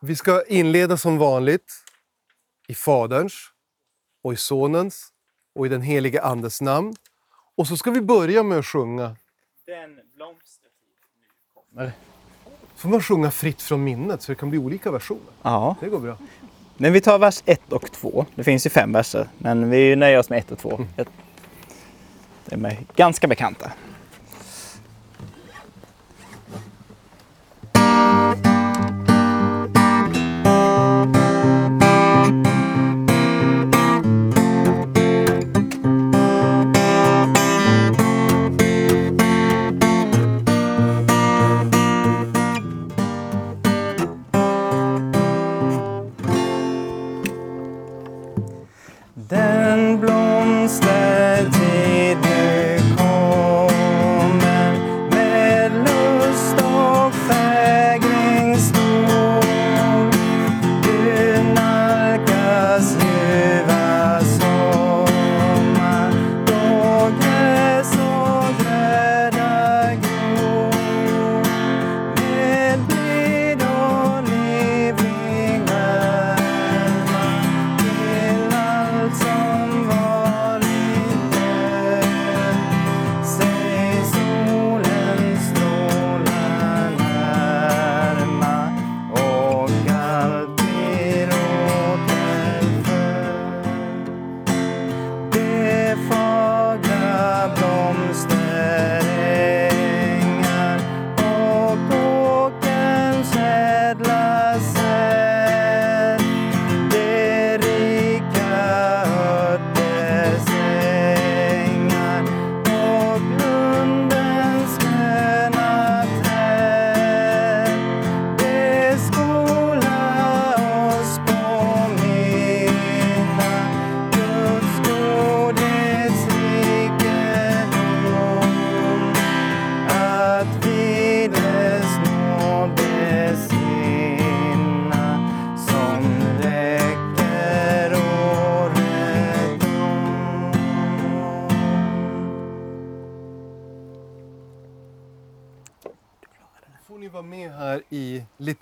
Vi ska inleda som vanligt i Faderns och i Sonens och i den helige Andes namn. Och så ska vi börja med att sjunga. Den blomstertid nu kommer. får man sjunga fritt från minnet så det kan bli olika versioner. Ja, Det går bra. men vi tar vers 1 och 2. Det finns ju fem verser, men vi nöjer oss med 1 och 2. De är ganska bekanta.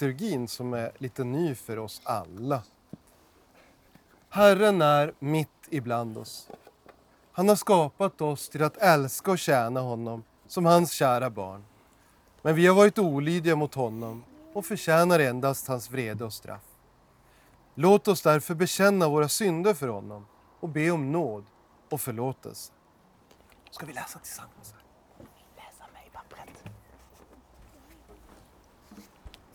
Liturgin som är lite ny för oss alla. Herren är mitt ibland oss. Han har skapat oss till att älska och tjäna honom som hans kära barn. Men vi har varit olydiga mot honom och förtjänar endast hans vrede och straff. Låt oss därför bekänna våra synder för honom och be om nåd och förlåtelse. Ska vi läsa tillsammans? Här? Läsa mig pappret.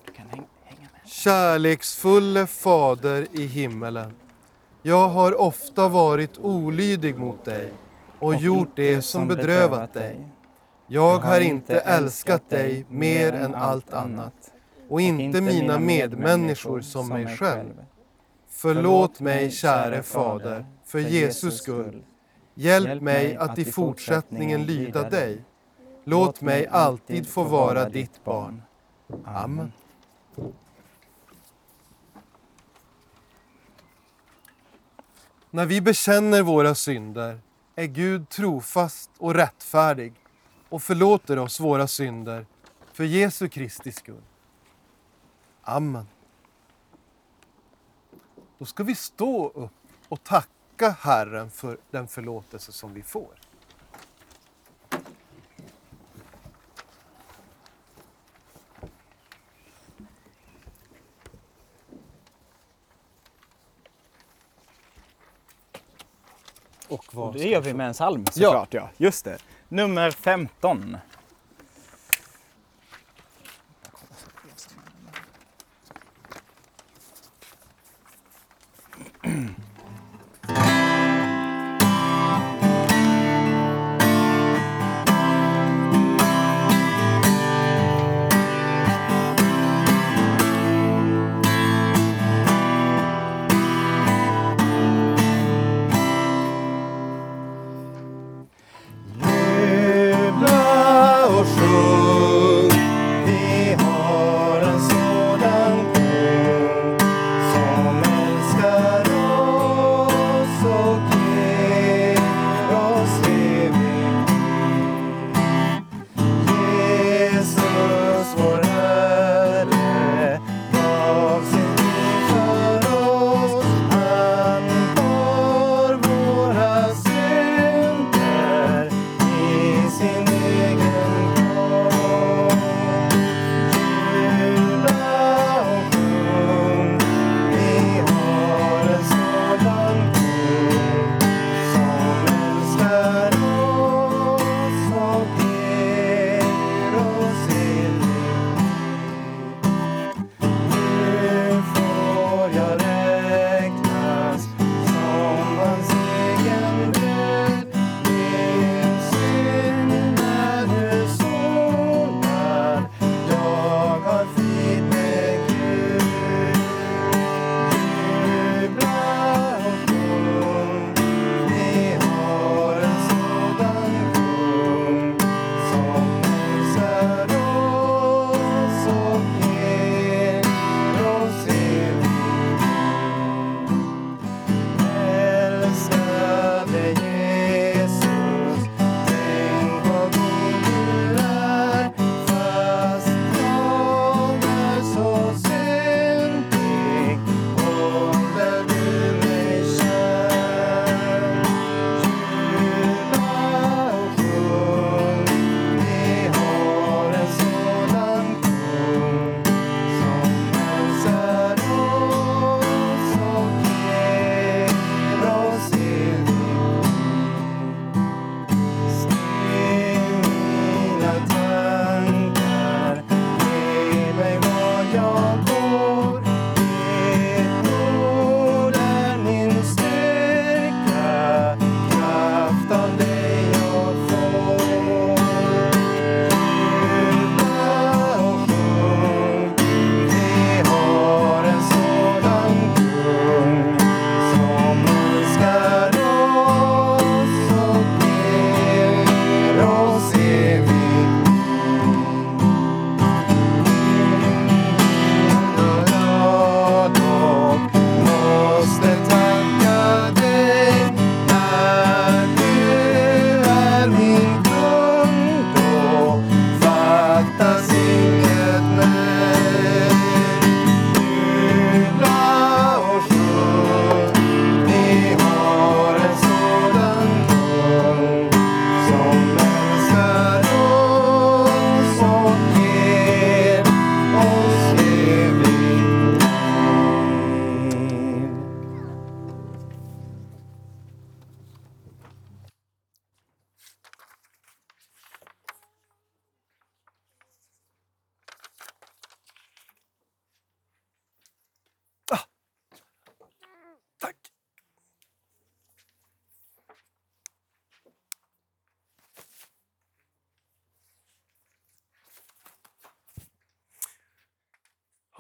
Du kan häng, hänga med. Kärleksfulle Fader i himmelen. Jag har ofta varit olydig mot dig och gjort det som bedrövat dig. Jag har inte älskat dig mer än allt annat och inte mina medmänniskor som mig själv. Förlåt mig, käre Fader, för Jesus skull. Hjälp mig att i fortsättningen lyda dig. Låt mig alltid få vara ditt barn. Amen. När vi bekänner våra synder är Gud trofast och rättfärdig och förlåter oss våra synder för Jesu Kristi skull. Amen. Då ska vi stå upp och tacka Herren för den förlåtelse som vi får. Och vad Det gör vi med en psalm såklart. Ja. Just det. Nummer 15.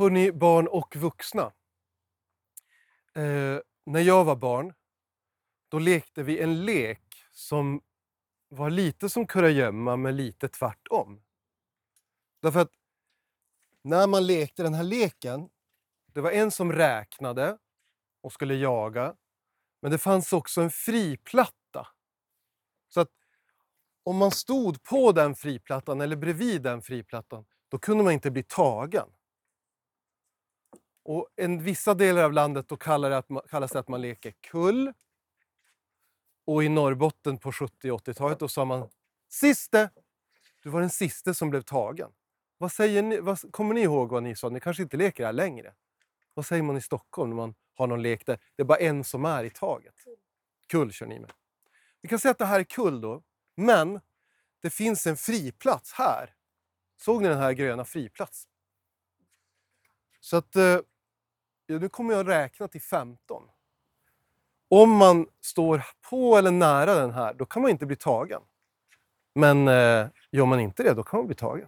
Hörni, barn och vuxna. Eh, när jag var barn, då lekte vi en lek som var lite som kurragömma, men lite tvärtom. Därför att när man lekte den här leken, det var en som räknade och skulle jaga, men det fanns också en friplatta. Så att om man stod på den friplattan eller bredvid den friplattan, då kunde man inte bli tagen. Och en vissa delar av landet då kallar det att man, kallas det att man leker kull. Och i Norrbotten på 70 och 80-talet då sa man Siste! Du var den siste som blev tagen. Vad säger ni, vad, kommer ni ihåg vad ni sa? Ni kanske inte leker här längre? Vad säger man i Stockholm när man har någon lek där det är bara en som är i taget? Kull kör ni med. Vi kan säga att det här är kull då, men det finns en friplats här. Såg ni den här gröna friplatsen? Så att, eh, ja, nu kommer jag räkna till 15. Om man står på eller nära den här, då kan man inte bli tagen. Men eh, gör man inte det, då kan man bli tagen.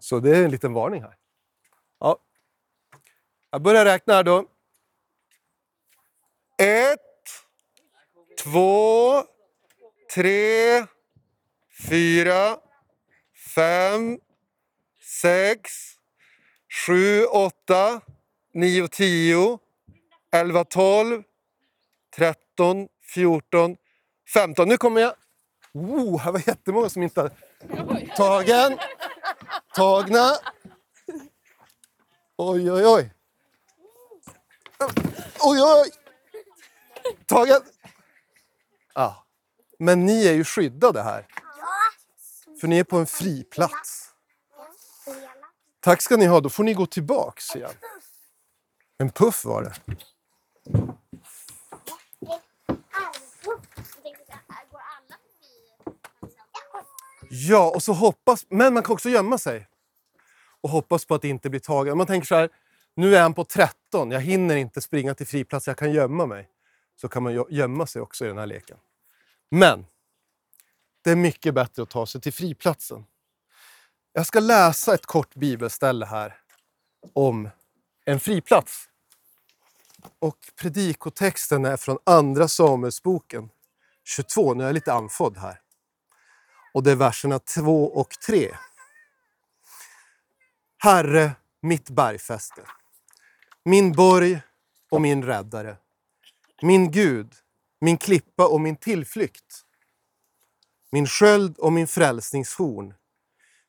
Så det är en liten varning här. Ja. Jag börjar räkna här då. Ett, två, tre, fyra, fem, sex, sju, åtta, nio, tio, elva, tolv, tretton, fjorton, femton. Nu kommer jag. Oh, här var jättemånga som inte hade... Tagen. Tagna. Oj, oj, oj. Oj, oj. Tagen. Ja. Men ni är ju skyddade här. För ni är på en fri plats. Tack ska ni ha, då får ni gå tillbaks igen. En puff var det. Ja, och så hoppas... Men man kan också gömma sig. Och hoppas på att det inte blir tagen. Man tänker så här, nu är han på 13, jag hinner inte springa till friplats, jag kan gömma mig. Så kan man gömma sig också i den här leken. Men det är mycket bättre att ta sig till friplatsen. Jag ska läsa ett kort bibelställe här om en friplats. Och predikotexten är från Andra Samuelsboken 22. Nu är jag lite andfådd här. Och det är verserna 2 och 3. Herre, mitt bergfäste, min borg och min räddare, min Gud, min klippa och min tillflykt, min sköld och min frälsningshorn,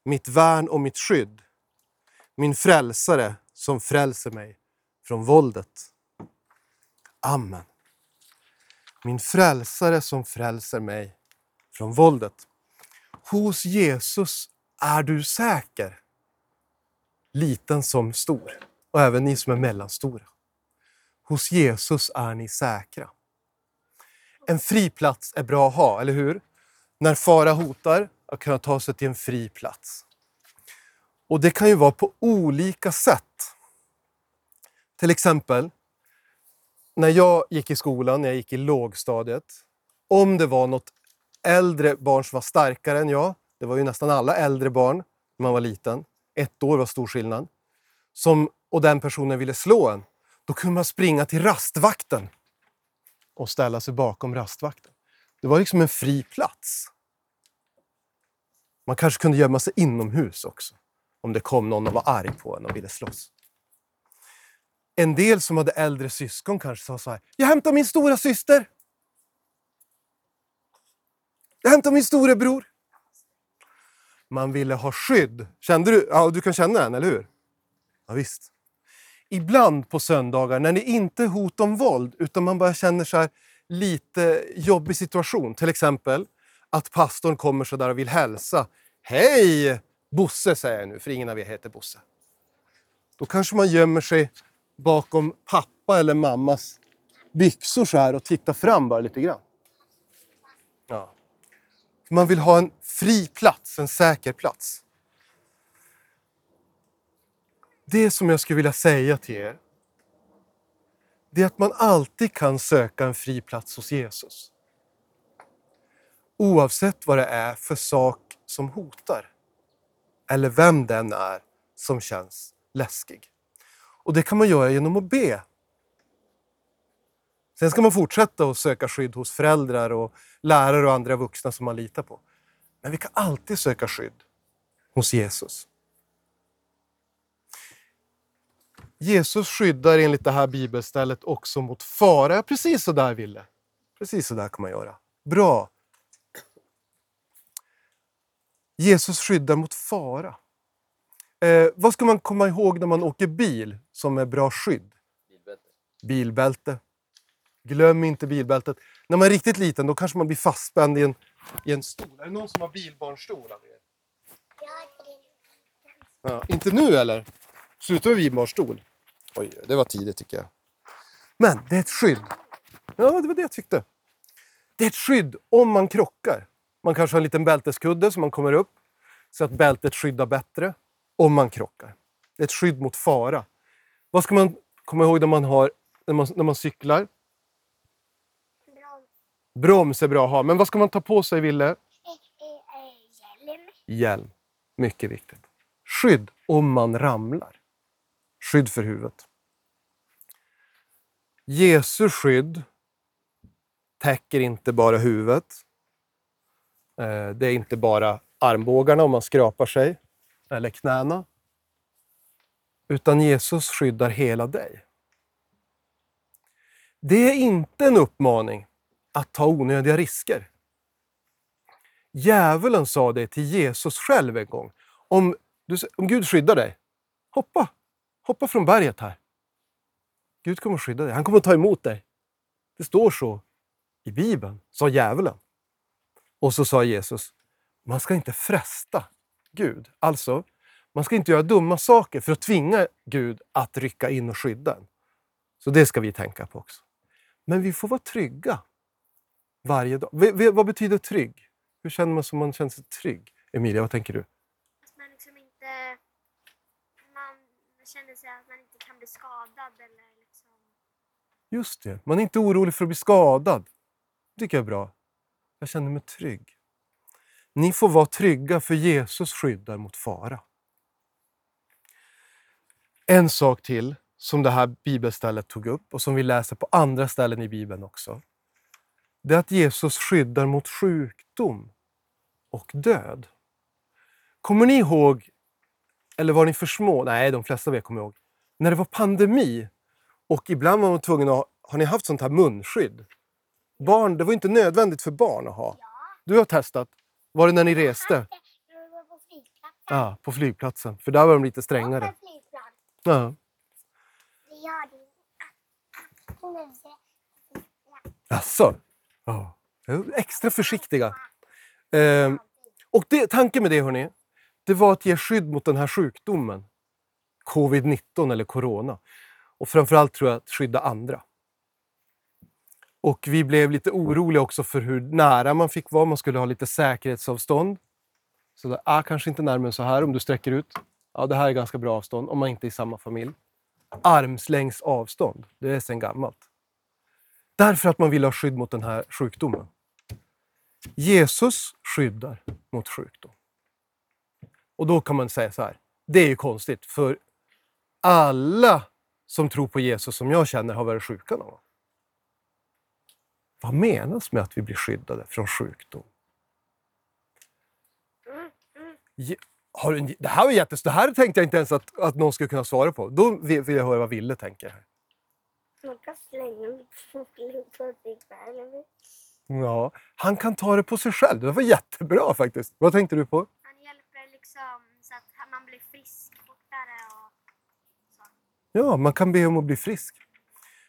mitt värn och mitt skydd, min frälsare som frälser mig från våldet. Amen. Min frälsare som frälser mig från våldet. Hos Jesus är du säker. Liten som stor. Och även ni som är mellanstora. Hos Jesus är ni säkra. En fri plats är bra att ha, eller hur? När fara hotar, att kunna ta sig till en fri plats. Och det kan ju vara på olika sätt. Till exempel, när jag gick i skolan, när jag gick i lågstadiet, om det var något äldre barn som var starkare än jag, det var ju nästan alla äldre barn när man var liten, ett år var stor skillnad, som, och den personen ville slå en, då kunde man springa till rastvakten och ställa sig bakom rastvakten. Det var liksom en fri plats. Man kanske kunde gömma sig inomhus också, om det kom någon och var arg på en och ville slåss. En del som hade äldre syskon kanske sa så här, jag hämtar min stora syster. Jag hämtar min storebror. Man ville ha skydd. Kände du? Ja, du kan känna den, eller hur? Ja, visst. Ibland på söndagar när det inte är hot om våld utan man bara känner så här lite jobbig situation. Till exempel att pastorn kommer så där och vill hälsa. Hej! Bosse säger jag nu, för ingen av er heter Bosse. Då kanske man gömmer sig bakom pappa eller mammas byxor så här och tittar fram bara lite grann. Ja. Man vill ha en fri plats, en säker plats. Det som jag skulle vilja säga till er, det är att man alltid kan söka en fri plats hos Jesus. Oavsett vad det är för sak som hotar. Eller vem den är som känns läskig. Och det kan man göra genom att be. Sen ska man fortsätta att söka skydd hos föräldrar och lärare och andra vuxna som man litar på. Men vi kan alltid söka skydd hos Jesus. Jesus skyddar enligt det här bibelstället också mot fara. Precis så där Ville. Precis så där kan man göra. Bra. Jesus skyddar mot fara. Eh, vad ska man komma ihåg när man åker bil som är bra skydd? Bilbälte. Glöm inte bilbältet. När man är riktigt liten då kanske man blir fastspänd i en, i en stol. Är det någon som har bilbarnstol? Ja, inte nu eller? Slutar med bilbarnstol? Oj, det var tidigt tycker jag. Men det är ett skydd. Ja, det var det jag tyckte. Det är ett skydd om man krockar. Man kanske har en liten bälteskudde så man kommer upp så att bältet skyddar bättre om man krockar. Det är ett skydd mot fara. Vad ska man komma ihåg när man, har, när man, när man cyklar? Broms är bra att ha, men vad ska man ta på sig, Ville? Hjälm. Hjälm. Mycket viktigt. Skydd om man ramlar. Skydd för huvudet. Jesu skydd täcker inte bara huvudet. Eh, det är inte bara armbågarna om man skrapar sig, eller knäna. Utan Jesus skyddar hela dig. Det är inte en uppmaning att ta onödiga risker. Djävulen sa det till Jesus själv en gång. Om, du, om Gud skyddar dig, hoppa. Hoppa från berget här. Gud kommer att skydda dig. Han kommer att ta emot dig. Det står så i Bibeln, sa djävulen. Och så sa Jesus, man ska inte fresta Gud. Alltså, man ska inte göra dumma saker för att tvinga Gud att rycka in och skydda en. Så det ska vi tänka på också. Men vi får vara trygga varje dag. V- vad betyder trygg? Hur känner man som man känner sig trygg? Emilia, vad tänker du? Att man liksom inte... Man känner sig att man inte kan bli skadad eller liksom... Just det, man är inte orolig för att bli skadad. Det tycker jag är bra. Jag känner mig trygg. Ni får vara trygga för Jesus skyddar mot fara. En sak till som det här bibelstället tog upp och som vi läser på andra ställen i Bibeln också. Det är att Jesus skyddar mot sjukdom och död. Kommer ni ihåg, eller var ni för små? Nej, de flesta av er kommer ihåg. När det var pandemi och ibland var man tvungen att ha, har ni haft sånt här munskydd? Barn, det var inte nödvändigt för barn att ha. Du har testat. Var det när ni reste? Ja, på flygplatsen. För där var de lite strängare. Ja. Jaså? Ja. Extra försiktiga. Ehm, och det, tanken med det, hörni, det var att ge skydd mot den här sjukdomen. Covid-19 eller corona. Och framförallt tror jag att skydda andra. Och vi blev lite oroliga också för hur nära man fick vara. Man skulle ha lite säkerhetsavstånd. Så det är kanske inte närmare än så här om du sträcker ut. Ja, det här är ganska bra avstånd om man inte är i samma familj. Armslängds avstånd, det är sedan gammalt. Därför att man vill ha skydd mot den här sjukdomen. Jesus skyddar mot sjukdom. Och då kan man säga så här, det är ju konstigt för alla som tror på Jesus som jag känner har varit sjuka någon gång. Vad menas med att vi blir skyddade från sjukdom? Har du det här var jättes... Det här tänkte jag inte ens att, att någon skulle kunna svara på. Då vill jag höra vad Ville tänker. här. Man kan slänga på. Ja, han kan ta det på sig själv. Det var jättebra faktiskt. Vad tänkte du på? Han hjälper liksom så att man blir frisk fortare och så. Ja, man kan be om att bli frisk.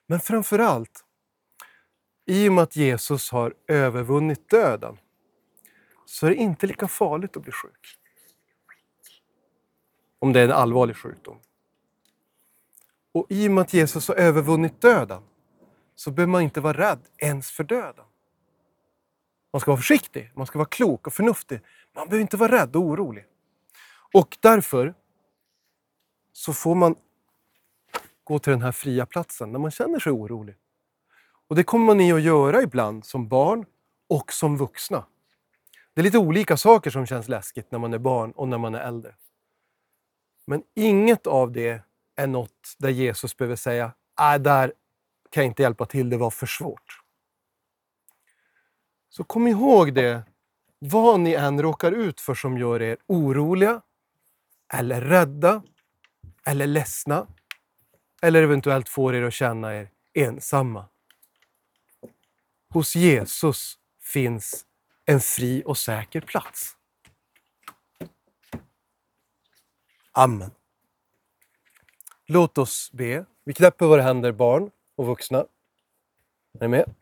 Men framför allt, i och med att Jesus har övervunnit döden så är det inte lika farligt att bli sjuk. Om det är en allvarlig sjukdom. Och i och med att Jesus har övervunnit döden så behöver man inte vara rädd ens för döden. Man ska vara försiktig, man ska vara klok och förnuftig. Man behöver inte vara rädd och orolig. Och därför så får man gå till den här fria platsen när man känner sig orolig. Och det kommer man i att göra ibland som barn och som vuxna. Det är lite olika saker som känns läskigt när man är barn och när man är äldre. Men inget av det är något där Jesus behöver säga, nej, där kan jag inte hjälpa till, det var för svårt. Så kom ihåg det, vad ni än råkar ut för som gör er oroliga, eller rädda, eller ledsna, eller eventuellt får er att känna er ensamma. Hos Jesus finns en fri och säker plats. Amen. Låt oss be. Vi knäpper våra händer, barn och vuxna. Är ni med?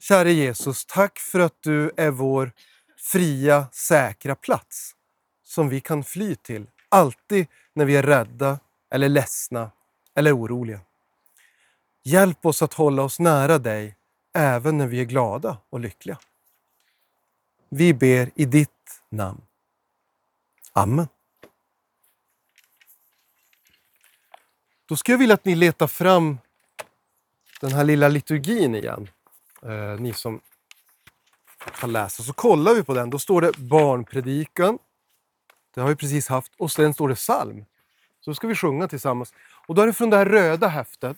Käre Jesus, tack för att du är vår fria, säkra plats som vi kan fly till alltid när vi är rädda eller ledsna eller oroliga. Hjälp oss att hålla oss nära dig även när vi är glada och lyckliga. Vi ber i ditt namn. Amen. Då skulle jag vilja att ni letar fram den här lilla liturgin igen. Eh, ni som kan läsa. Så kollar vi på den. Då står det barnpredikan. Det har vi precis haft. Och sen står det psalm. Så ska vi sjunga tillsammans. Och då är det från det här röda häftet.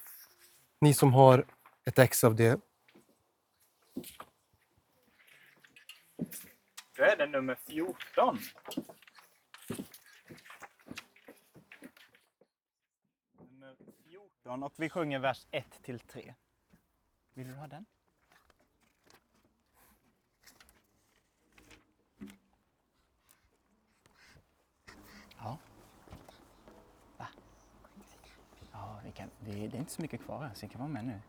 Ni som har ett ex av det. Då är det nummer 14. Nummer 14 och vi sjunger vers 1 till 3. Vill du ha den? Ja. Va? Ja, vi kan, det, det är inte så mycket kvar här så vi kan vara med nu.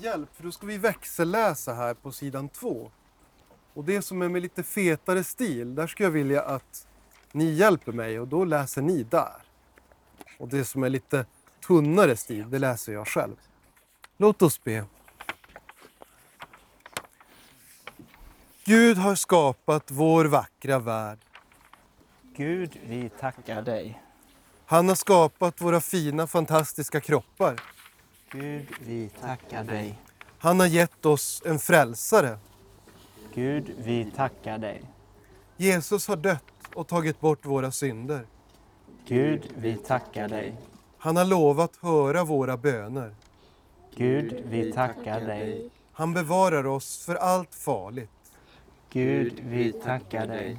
Hjälp för då ska vi växelläsa här på sidan två. Och det som är med lite fetare stil, där skulle jag vilja att ni hjälper mig och då läser ni där. Och det som är lite tunnare stil, det läser jag själv. Låt oss be. Gud har skapat vår vackra värld. Gud, vi tackar dig. Han har skapat våra fina, fantastiska kroppar. Gud, vi tackar dig. Han har gett oss en frälsare. Gud, vi tackar dig. Jesus har dött och tagit bort våra synder. Gud, vi tackar dig. Han har lovat höra våra böner. Gud, vi tackar dig. Han bevarar oss för allt farligt. Gud, vi tackar dig.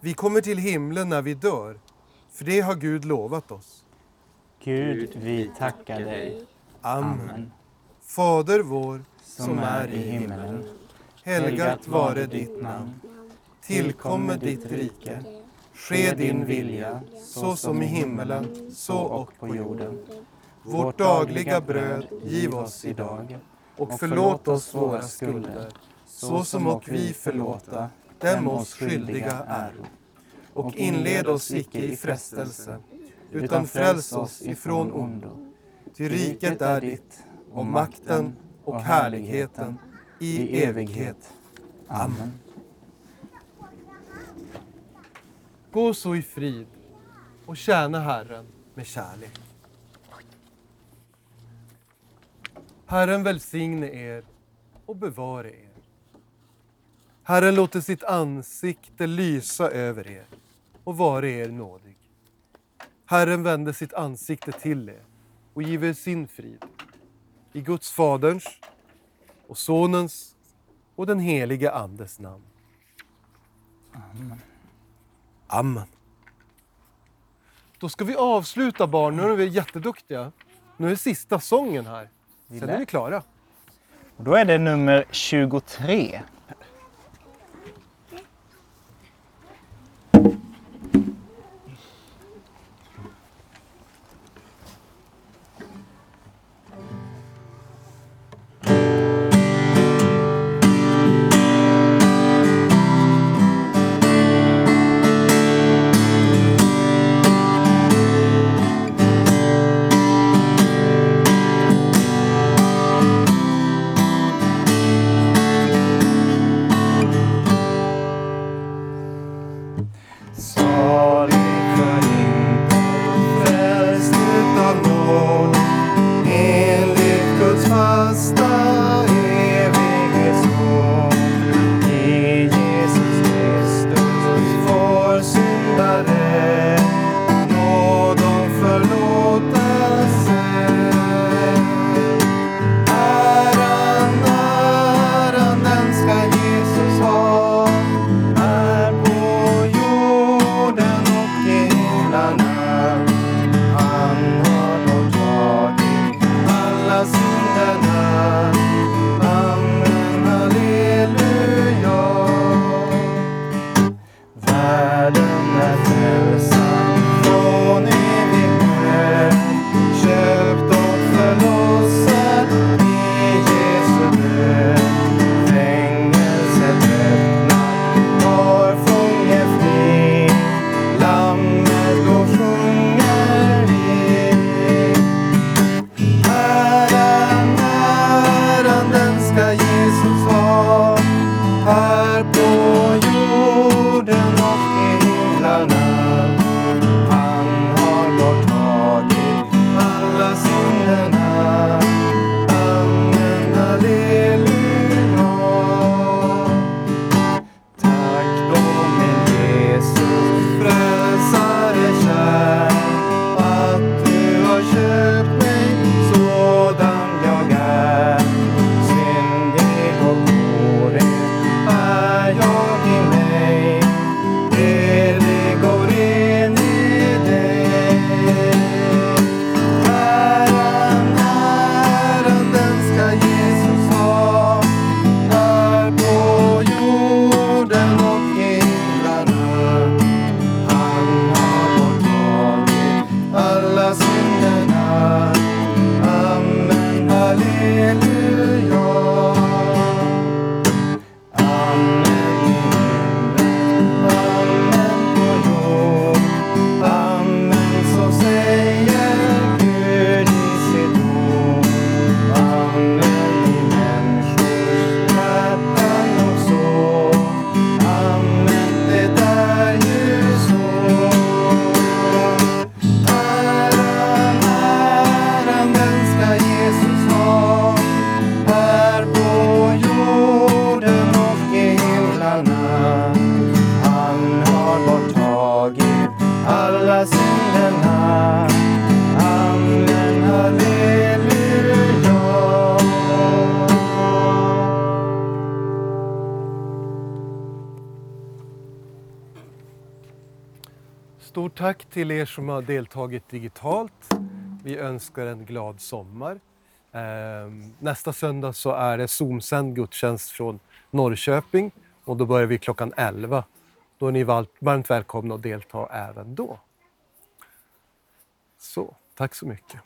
Vi kommer till himlen när vi dör, för det har Gud lovat oss. Gud, vi tackar dig. Amen. Fader vår, Som är i himmelen. helgat vare ditt namn. Tillkommer ditt rike. Ske din vilja, så som i himmelen, så och på jorden. Vårt dagliga bröd giv oss idag. Och förlåt oss våra skulder, så som och vi förlåta dem oss skyldiga äro. Och inled oss icke i frestelse, utan fräls oss ifrån ondo. Ty riket är ditt, och makten och härligheten i evighet. Amen. Gå så i frid och tjäna Herren med kärlek. Herren välsigne er och bevare er. Herren låter sitt ansikte lysa över er och vare er nådig. Herren vände sitt ansikte till er och give er sin frid. I Guds Faderns och Sonens och den helige Andes namn. Amen. Då ska vi avsluta barn. Nu är vi jätteduktiga. Nu är sista sången här. Sen är vi klara. Och då är det nummer 23. Till er som har deltagit digitalt. Vi önskar en glad sommar. Ehm, nästa söndag så är det Zoom-sänd gudstjänst från Norrköping och då börjar vi klockan 11. Då är ni varmt välkomna att delta även då. Så, tack så mycket.